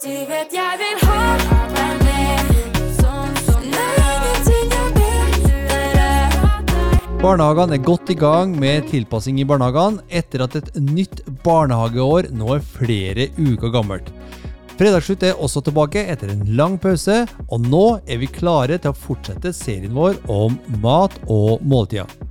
Du vet jeg vil ha. Barnehagene er godt i gang med tilpassing i barnehagene etter at et nytt barnehageår nå er flere uker gammelt. Fredagsslutt er også tilbake etter en lang pause, og nå er vi klare til å fortsette serien vår om mat og måltider.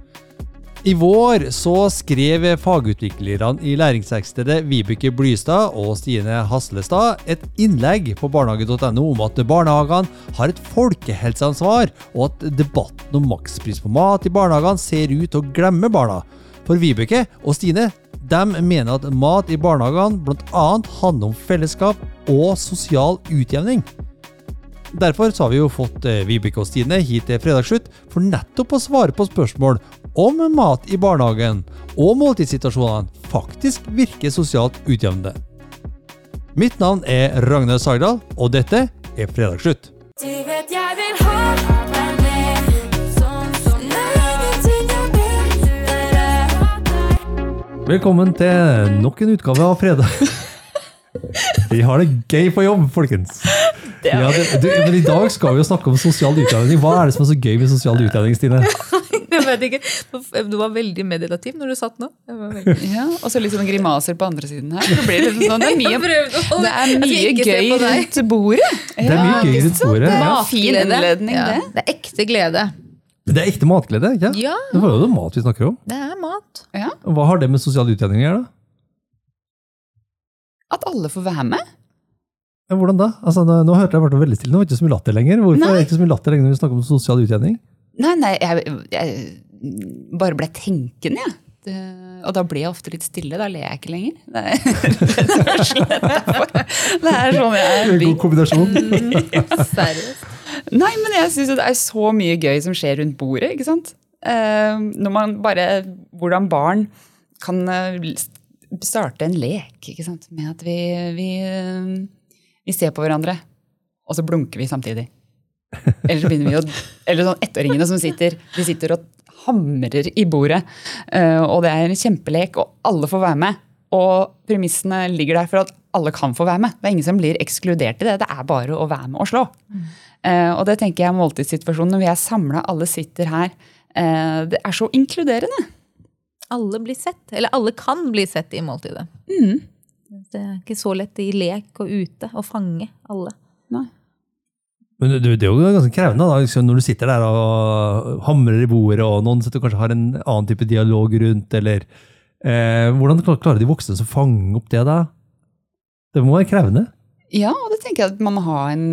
I vår så skrev fagutviklerne i læringsverkstedet Vibeke Blystad og Stine Haslestad et innlegg på barnehage.no om at barnehagene har et folkehelseansvar, og at debatten om makspris på mat i barnehagene ser ut til å glemme barna. For Vibeke og Stine de mener at mat i barnehagene bl.a. handler om fellesskap og sosial utjevning. Derfor så har vi jo fått eh, Vibeke og Stine hit til fredagsslutt for nettopp å svare på spørsmål om mat i barnehagen og måltidssituasjonene faktisk virker sosialt utjevnende. Mitt navn er Ragnar Sagdal, og dette er Fredagsslutt. Du vet jeg vil ha deg med, sånn. Velkommen til nok en utgave av Fredag. Vi har det gøy på jobb, folkens. Ja, det, du, men I dag skal vi jo snakke om sosial utjevning. Hva er det som er så gøy med sosial utjevning, Stine? Vet ikke. Du var veldig meditativ når du satt nå. Det var veldig... Ja, og så litt sånn grimaser på andre siden her. Det, blir litt sånn, det er mye, det er mye gøy rundt bordet. Det er mye gøy rundt bordet. Det Ja. er fin innledning, det. det er ekte glede. Det er ekte matglede, ikke Ja, Det var jo mat vi snakker om. det er mat. Ja, Hva har det med sosial utjevning å gjøre? At alle får være med. Ja, hvordan da? Altså, nå, nå hørte jeg vært veldig stille. Nå var det ikke så mye latter lenger. Hvorfor Nei. er det ikke så mye latter lenger når vi snakker om sosial utjevning? Nei, nei, jeg, jeg bare ble tenkende, jeg. Ja. og da blir jeg ofte litt stille. Da ler jeg ikke lenger. Det er, det er slett derfor. Det er sånn jeg er god kombinasjon. Seriøst. Nei, men jeg syns det er så mye gøy som skjer rundt bordet, ikke sant. Eh, når man bare Hvordan barn kan eh, starte en lek, ikke sant. Med at vi, vi, eh, vi ser på hverandre, og så blunker vi samtidig. Eller så begynner vi å Eller sånn ettåringene som sitter De sitter og hamrer i bordet. eh, og det er en kjempelek, og alle får være med. Og premissene ligger der for at alle kan få være med. Det er ingen som blir ekskludert i det. Det er bare å være med og slå. Eh, og det tenker jeg er måltidssituasjonen. Når vi er samla, alle sitter her. eh, det er så inkluderende. Alle blir sett. Eller alle kan bli sett i måltidet. Mm. Det er ikke så lett i lek og ute å fange alle. Men det, det er jo ganske krevende da, liksom, når du sitter der og hamrer i bordet, og noen sitter kanskje har en annen type dialog rundt, eller eh, Hvordan klarer de voksne å fange opp det, da? Det må være krevende. Ja, og det tenker jeg at man må ha en,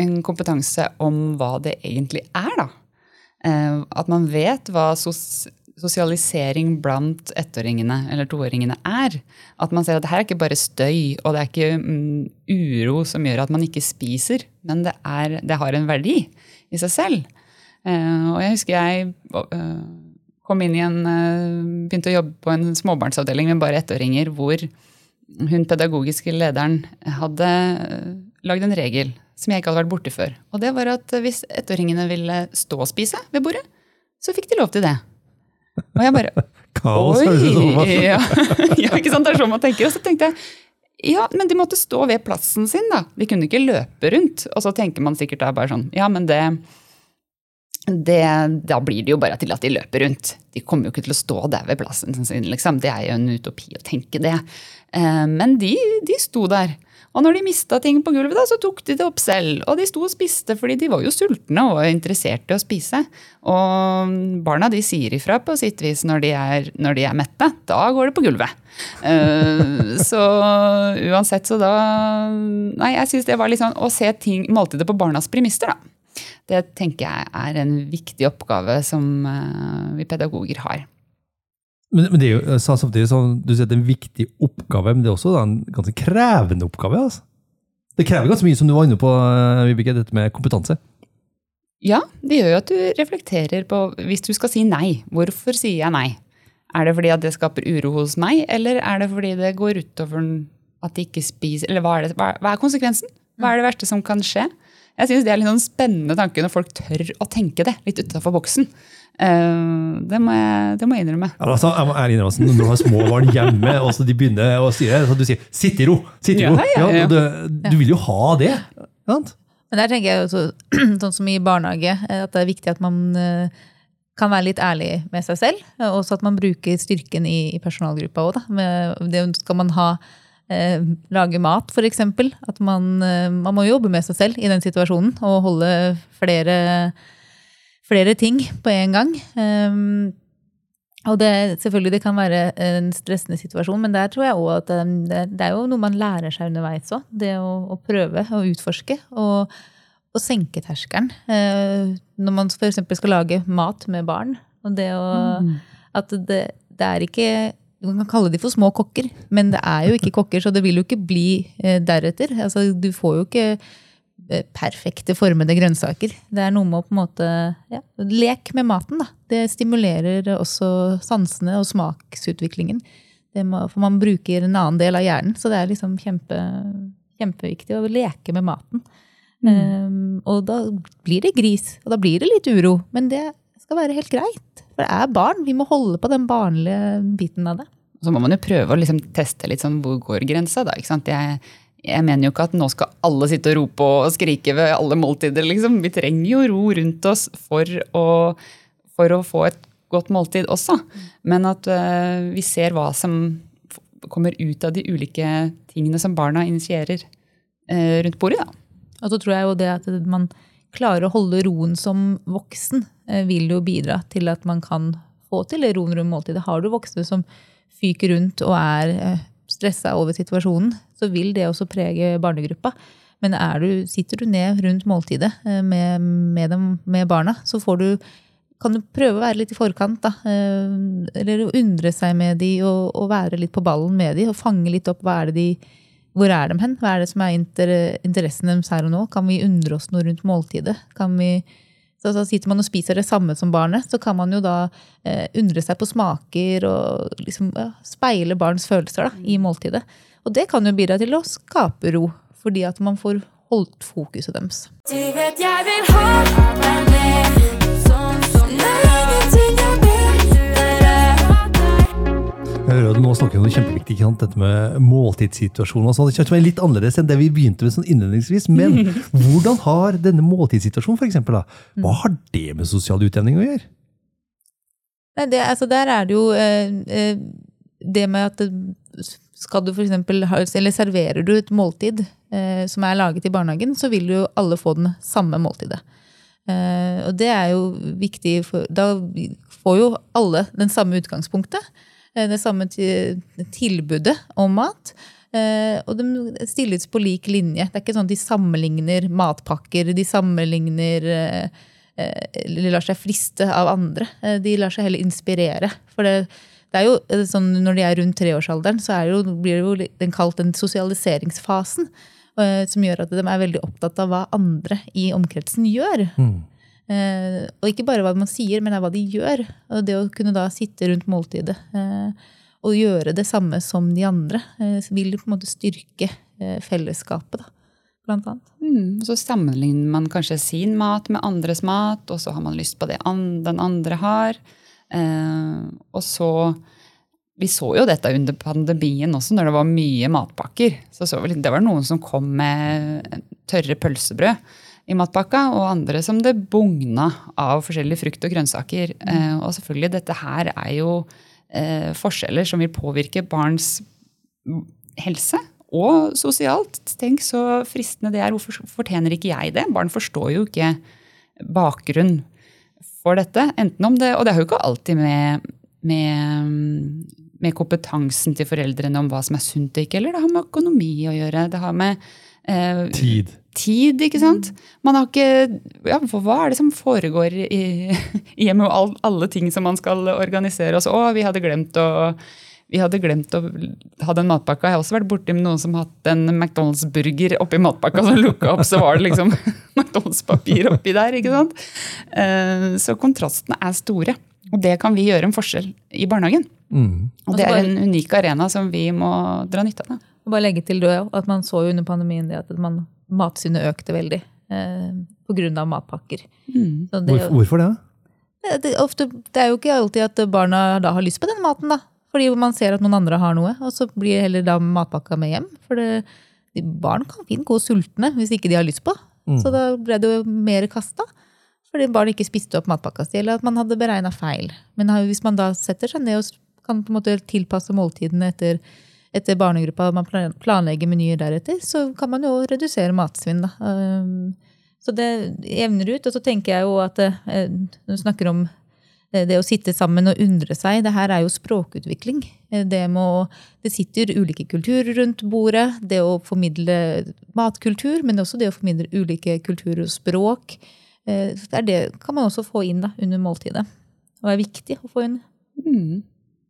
en kompetanse om hva det egentlig er, da. Eh, at man vet hva sos sosialisering blant ettåringene eller toåringene er. At man ser at det her er ikke bare støy, og det er ikke mm, uro som gjør at man ikke spiser, men det, er, det har en verdi i seg selv. Uh, og jeg husker jeg uh, kom inn i en uh, Begynte å jobbe på en småbarnsavdeling med bare ettåringer hvor hun pedagogiske lederen hadde lagd en regel som jeg ikke hadde vært borte før. Og det var at hvis ettåringene ville stå og spise ved bordet, så fikk de lov til det. Og jeg bare Kaos. høres det ut som. Ja. ja, ikke sant? Det er sånn man tenker. Og så tenkte jeg ja, men de måtte stå ved plassen sin, da. De kunne ikke løpe rundt. Og så tenker man sikkert da bare sånn Ja, men det, det Da blir det jo bare til at de løper rundt. De kommer jo ikke til å stå der ved plassen sin, liksom. Det er jo en utopi å tenke det. Eh, Men de, de sto der. Og når de mista ting på gulvet, da, så tok de det opp selv. Og de sto og spiste, fordi de var jo sultne og interesserte interessert i å spise. Og barna de sier ifra på sitt vis når de er, når de er mette. Da går det på gulvet. Uh, så uansett, så da Nei, jeg syns det var litt sånn å se ting, måltidet på barnas premisser, da. Det tenker jeg er en viktig oppgave som uh, vi pedagoger har. Men, men det er jo sa samtidig sånn, du sier at det er en viktig oppgave, men det er også en ganske krevende oppgave. altså. Det krever ganske mye, som du var inne på, eh, Vibeke, dette med kompetanse. Ja, det gjør jo at du reflekterer på Hvis du skal si nei, hvorfor sier jeg nei? Er det fordi at det skaper uro hos meg, eller er det fordi det går utover at de ikke spiser Eller hva er, det, hva er konsekvensen? Hva er det verste som kan skje? Jeg syns det er litt sånn spennende tanke når folk tør å tenke det, litt utafor boksen. Eh, det, må jeg, det må jeg innrømme. Ja, altså, jeg må ærlig innrømme, altså, når du har små barn hjemme, og så de begynner å styre, så du sier 'sitt i ro', sitt i ro. Ja, ja, du, du vil jo ha det. Sant? Men der tenker jeg også, sånn som i barnehage, eh, at det er viktig at man eh, kan være litt ærlig med seg selv. og Også at man bruker styrken i, i personalgruppa òg, Det skal man ha eh, lage mat, eksempel. At man, eh, man må jobbe med seg selv i den situasjonen og holde flere, flere ting på en gang. Um, og det, selvfølgelig det kan være en stressende situasjon, men der tror jeg også at um, det, det er jo noe man lærer seg underveis òg. Det å, å prøve å utforske og, og senke terskelen. Eh, når man f.eks. skal lage mat med barn. Og det å At det, det er ikke Du kan kalle de for små kokker, men det er jo ikke kokker, så det vil jo ikke bli eh, deretter. Altså, du får jo ikke eh, perfekte formede grønnsaker. Det er noe med å på en måte ja, Lek med maten, da. Det stimulerer også sansene og smaksutviklingen. Det må, for man bruker en annen del av hjernen, så det er liksom kjempe, kjempeviktig å leke med maten. Um, og da blir det gris, og da blir det litt uro. Men det skal være helt greit. For det er barn. Vi må holde på den barnlige biten av det. Så må man jo prøve å liksom teste litt sånn hvor går grensa, da. ikke sant? Jeg, jeg mener jo ikke at nå skal alle sitte og rope og skrike ved alle måltider, liksom. Vi trenger jo ro rundt oss for å, for å få et godt måltid også. Men at uh, vi ser hva som kommer ut av de ulike tingene som barna initierer uh, rundt bordet, da. Og så tror jeg jo det at man klarer å holde roen som voksen, eh, vil jo bidra til at man kan få til det roen rundt måltidet. Har du voksne som fyker rundt og er eh, stressa over situasjonen, så vil det også prege barnegruppa. Men du, sitter du ned rundt måltidet eh, med, med, dem, med barna, så får du kan du prøve å være litt i forkant, da. Eller undre seg med de og, og være litt på ballen med de, og fange litt opp hva er det de hvor er de hen? Hva er det som er inter interessen deres her og nå? Kan vi undre oss noe rundt måltidet? Kan vi, så, så Sitter man og spiser det samme som barnet, så kan man jo da eh, undre seg på smaker og liksom, ja, speile barns følelser da, i måltidet. Og det kan jo bidra til å skape ro, fordi at man får holdt fokuset deres. Du vet jeg vil ha deg med At Nå snakker vi om noe kjempeviktig, ikke sant? dette med måltidssituasjonen. og sånn. Det kommer til å være litt annerledes enn det vi begynte med sånn innledningsvis. Men hvordan har denne måltidssituasjonen for eksempel, da, hva har det med sosial utjevning å gjøre? Nei, det, altså der er det jo eh, eh, det med at skal du for eksempel eller serverer du et måltid eh, som er laget i barnehagen, så vil jo alle få den samme måltidet. Eh, og det er jo viktig, for da får jo alle den samme utgangspunktet. Eh, det samme tilbudet om mat. Eh, og de stilles på lik linje. Det er ikke sånn at de sammenligner matpakker, de sammenligner eh, eller lar seg friste av andre. De lar seg heller inspirere. For det, det er jo sånn når de er rundt treårsalderen, så jo, blir det jo den kalt den sosialiseringsfasen. Som gjør at de er veldig opptatt av hva andre i omkretsen gjør. Eh, og ikke bare hva man sier, men hva de gjør. Og det å kunne da sitte rundt måltidet eh, og gjøre det samme som de andre, eh, vil på en måte styrke eh, fellesskapet, da, blant annet. Mm, så sammenligner man kanskje sin mat med andres mat, og så har man lyst på det den andre har. Og så Vi så jo dette under pandemien også, når det var mye matpakker. Så så vi, det var noen som kom med tørre pølsebrød i matpakka, og andre som det bugna av forskjellige frukt og grønnsaker. Eh, og selvfølgelig, dette her er jo eh, forskjeller som vil påvirke barns helse og sosialt. Tenk så fristende det er. Hvorfor fortjener ikke jeg det? Barn forstår jo ikke bakgrunn for dette. Enten om det, Og det har jo ikke alltid med, med, med kompetansen til foreldrene om hva som er sunt og ikke, eller det har med økonomi å gjøre. Det har med eh, Tid. Tid, ikke sant? Man har ikke ja, for Hva er det som foregår i, i hjemmet og all, alle ting som man skal organisere? Og så, å, vi hadde glemt å vi hadde glemt å ha den matpakka. Jeg har også vært borti noen som hatt en McDonald's-burger oppi matpakka som lukka opp, så var det liksom McDonald's-papir oppi der. ikke sant? Eh, Så kontrastene er store. Og det kan vi gjøre en forskjell i barnehagen. Mm. Og det er en unik arena som vi må dra nytte av. bare legge til det, at man så jo under pandemien det at man, matsynet økte veldig. eh, på grunn av matpakker. Mm. Så det, Hvorfor, hvorfor det? det, det, ofte, det er jo ikke alltid at barna da har lyst på den maten, da. Fordi man ser at noen andre har noe, og så blir heller da matpakka med hjem. For det, de barn kan fint gå sultne hvis ikke de har lyst på. Så da ble det jo mer kasta. Fordi barn ikke spiste opp matpakka si, eller at man hadde beregna feil. Men hvis man da setter seg ned og kan på en måte tilpasse måltidene etter, etter barnegruppa, man planlegger menyer deretter, så kan man jo redusere matsvinn. Da. Um, Så det jevner ut. Og så tenker jeg jo at eh, når du snakker om det, det å sitte sammen og undre seg, det her er jo språkutvikling. Eh, Det, må, det sitter ulike kulturer rundt bordet. Det å formidle matkultur, men også det å formidle ulike kulturer og språk. Eh, Det, det kan man også få inn da, under måltidet. Og er viktig å få inn. Mm.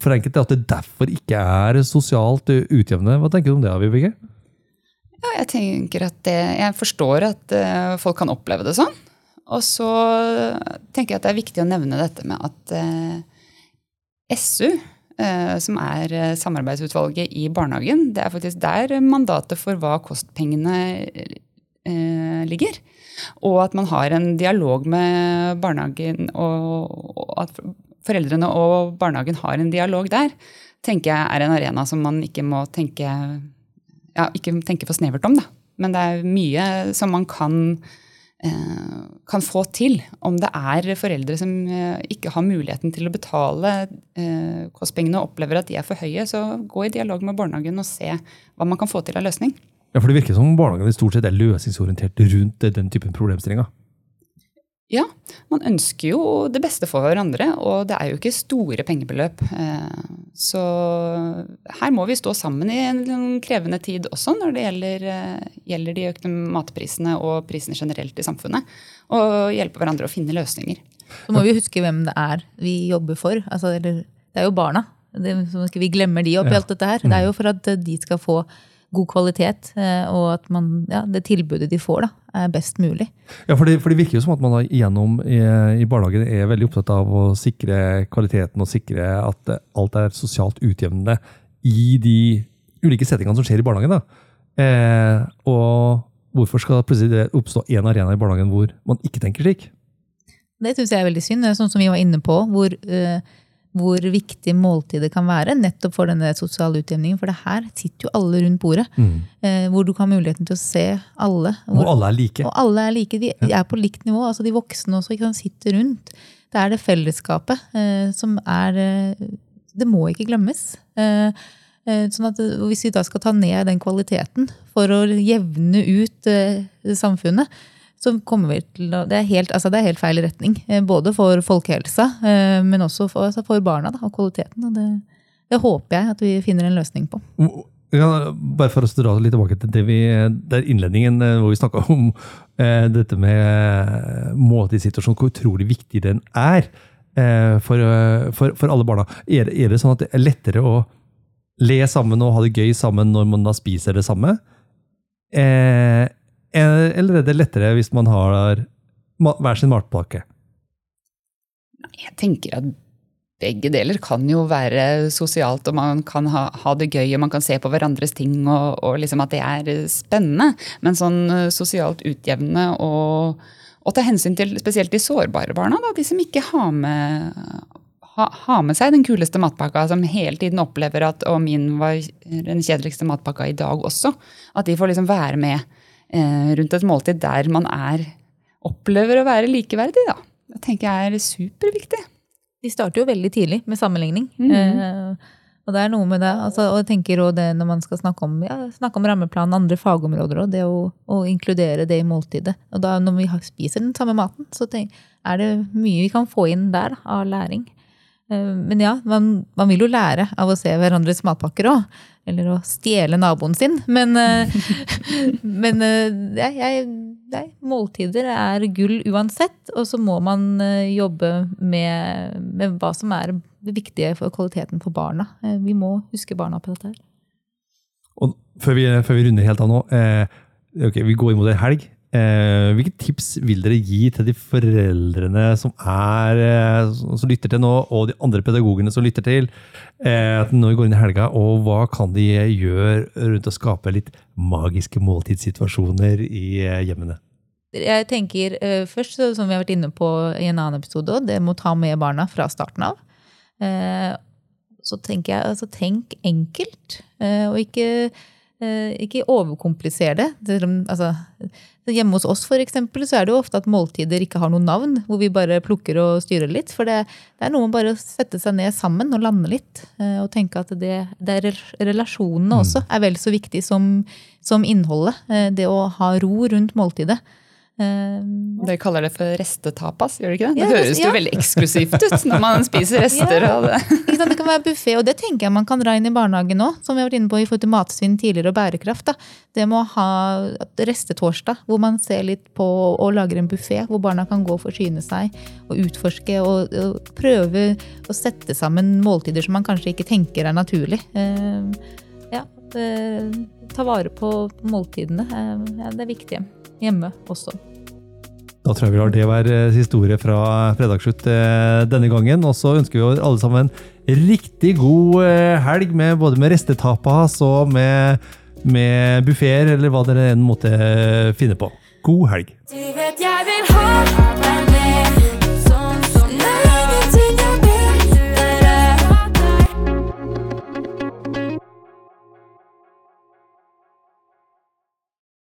For enkelte at det derfor ikke er sosialt utjevnende. Hva tenker du om det, Vibeke? Ja, jeg tenker at det, jeg forstår at eh, folk kan oppleve det sånn. Og så tenker jeg at det er viktig å nevne dette med at eh, SU, eh, som er samarbeidsutvalget i barnehagen, det er faktisk der mandatet for hva kostpengene ligger. Og at man har en dialog med barnehagen, og at foreldrene og barnehagen har en dialog der, tenker jeg er en arena som man ikke må tenke ja, ikke tenke for snevert om, da. Men det er mye som man kan, eh, kan få til. Om det er foreldre som eh, ikke har muligheten til å betale eh, kostpengene og opplever at de er for høye, så gå i dialog med barnehagen og se hva man kan få til av løsning. Ja, for Det virker som barnehagene stort sett er løsningsorientert rundt den typen problemstillinger. Ja, man ønsker jo det beste for hverandre, og det er jo ikke store pengebeløp. Eh, Så her må vi stå sammen i en krevende tid også når det gjelder, eh, gjelder de økte matprisene og prisene generelt i samfunnet. Og hjelpe hverandre å finne løsninger. Så må vi huske hvem det er vi jobber for. Altså, det er jo barna. Vi glemmer de oppi Ja. alt dette her. Det er jo for at de skal få god kvalitet, eh, og at man, ja, det tilbudet de får, da, er best mulig. Ja, for det, for det virker jo som at man da igjennom i, i barnehagen er veldig opptatt av å sikre kvaliteten og sikre at eh, alt er sosialt utjevnende i de ulike settingene som skjer i barnehagen. Da. Eh, og hvorfor skal plutselig det oppstå en arena i barnehagen hvor man ikke tenker slik? Det syns jeg er veldig synd. Det er Sånn som vi var inne på, hvor, eh, hvor viktig måltidet kan være nettopp for denne sosiale utjevningen. For det her sitter jo alle rundt bordet, eh, hvor du kan ha muligheten til å se alle. Og alle er like. og alle er like. De, de er på likt nivå. altså De voksne også ikke sant, sitter rundt. Det er det fellesskapet eh, som er eh, Det må ikke glemmes. Eh, eh, sånn at eh, Hvis vi da skal ta ned den kvaliteten for å jevne ut samfunnet, så kommer vi til å Det er helt, altså det er helt feil retning. eh, Både for folkehelsa, eh, men også for, altså for barna da, og kvaliteten. Og det, det håper jeg at vi finner en løsning på. Ja, bare for å dra litt tilbake til det vi, der innledningen eh, hvor vi snakka om eh, dette med måltidssituasjonen, hvor utrolig viktig den er eh, for, for, for alle barna. Er, er det sånn at det er lettere å le sammen og ha det gøy sammen når man da spiser det samme? Eh, eller er det lettere hvis man har hver sin matpakke? Jeg tenker at begge deler kan jo være sosialt, og man kan ha, ha det gøy, og man kan se på hverandres ting, og, og liksom at det er spennende. Men sånn eh, sosialt utjevnende og, og ta hensyn til spesielt de sårbare barna, da, de som ikke har med, ha, med seg den kuleste matpakka, som hele tiden opplever at 'og min var den kjedeligste matpakka i dag også. At de får liksom være med eh, rundt et måltid der man er, opplever å være likeverdig. da. Det tenker jeg er superviktig. De starter jo veldig tidlig med sammenligning. Mhm. eh, og det er noe med det. Altså, og jeg tenker også det når man skal snakke om, ja, snakke om rammeplan, andre fagområder òg, det å, å inkludere det i måltidet. Og da når vi spiser den samme maten, så tenk, er det mye vi kan få inn der av læring. Eh, Men ja, man, man vil jo lære av å se hverandres matpakker òg. Eller å stjele naboen sin. Men, eh, men eh, jeg, jeg, nei, måltider er gull uansett. Og så må man eh, jobbe med, med hva som er det viktige for kvaliteten for barna. Vi må huske barna på dette her. Og før vi, før vi runder helt av nå, eh, okay, vi går imot en helg. Eh, hvilke tips vil dere gi til de foreldrene som, er, eh, som lytter til nå, og de andre pedagogene som lytter til, eh, når vi går inn i helga, og hva kan de gjøre rundt å skape litt magiske måltidssituasjoner i eh, hjemmene? jeg tenker eh, først, som vi har vært inne på i en annen episode, det må ta med barna fra starten av. Eh, så tenker jeg altså tenk enkelt, og ikke, ikke overkomplisere det. Altså, hjemme hos oss for eksempel, så er det jo ofte at måltider ikke har noe navn, hvor vi bare plukker og styrer litt. For det, det er noe med bare å sette seg ned sammen og lande litt. eh, Og tenke at det, det er relasjonene også er vel så viktig som, som innholdet. eh, Det å ha ro rundt måltidet. Eh, Dere kaller det for restetapas, gjør det ikke det? Det Ja, høres ja. jo veldig eksklusivt ut når man spiser rester Ja. av det. Det kan være buffé, og det tenker jeg man kan dra inn i barnehagen òg, som vi har vært inne på i forhold til matsvinn tidligere og bærekraft. Da. Det med å ha restetorsdag, hvor man ser litt på og lager en buffé, hvor barna kan gå og forsyne seg og utforske og, og prøve å sette sammen måltider som man kanskje ikke tenker er naturlig. Um, ja, det, ta vare på måltidene. Um, det er viktig hjemme også. Da tror jeg vi lar det være historie fra Fredagsslutt eh, denne gangen. Og så ønsker vi alle sammen en riktig god eh, helg med både med restetapas og med, med buffeer, eller hva dere enn måtte finne på. God helg! Du vet jeg vil ha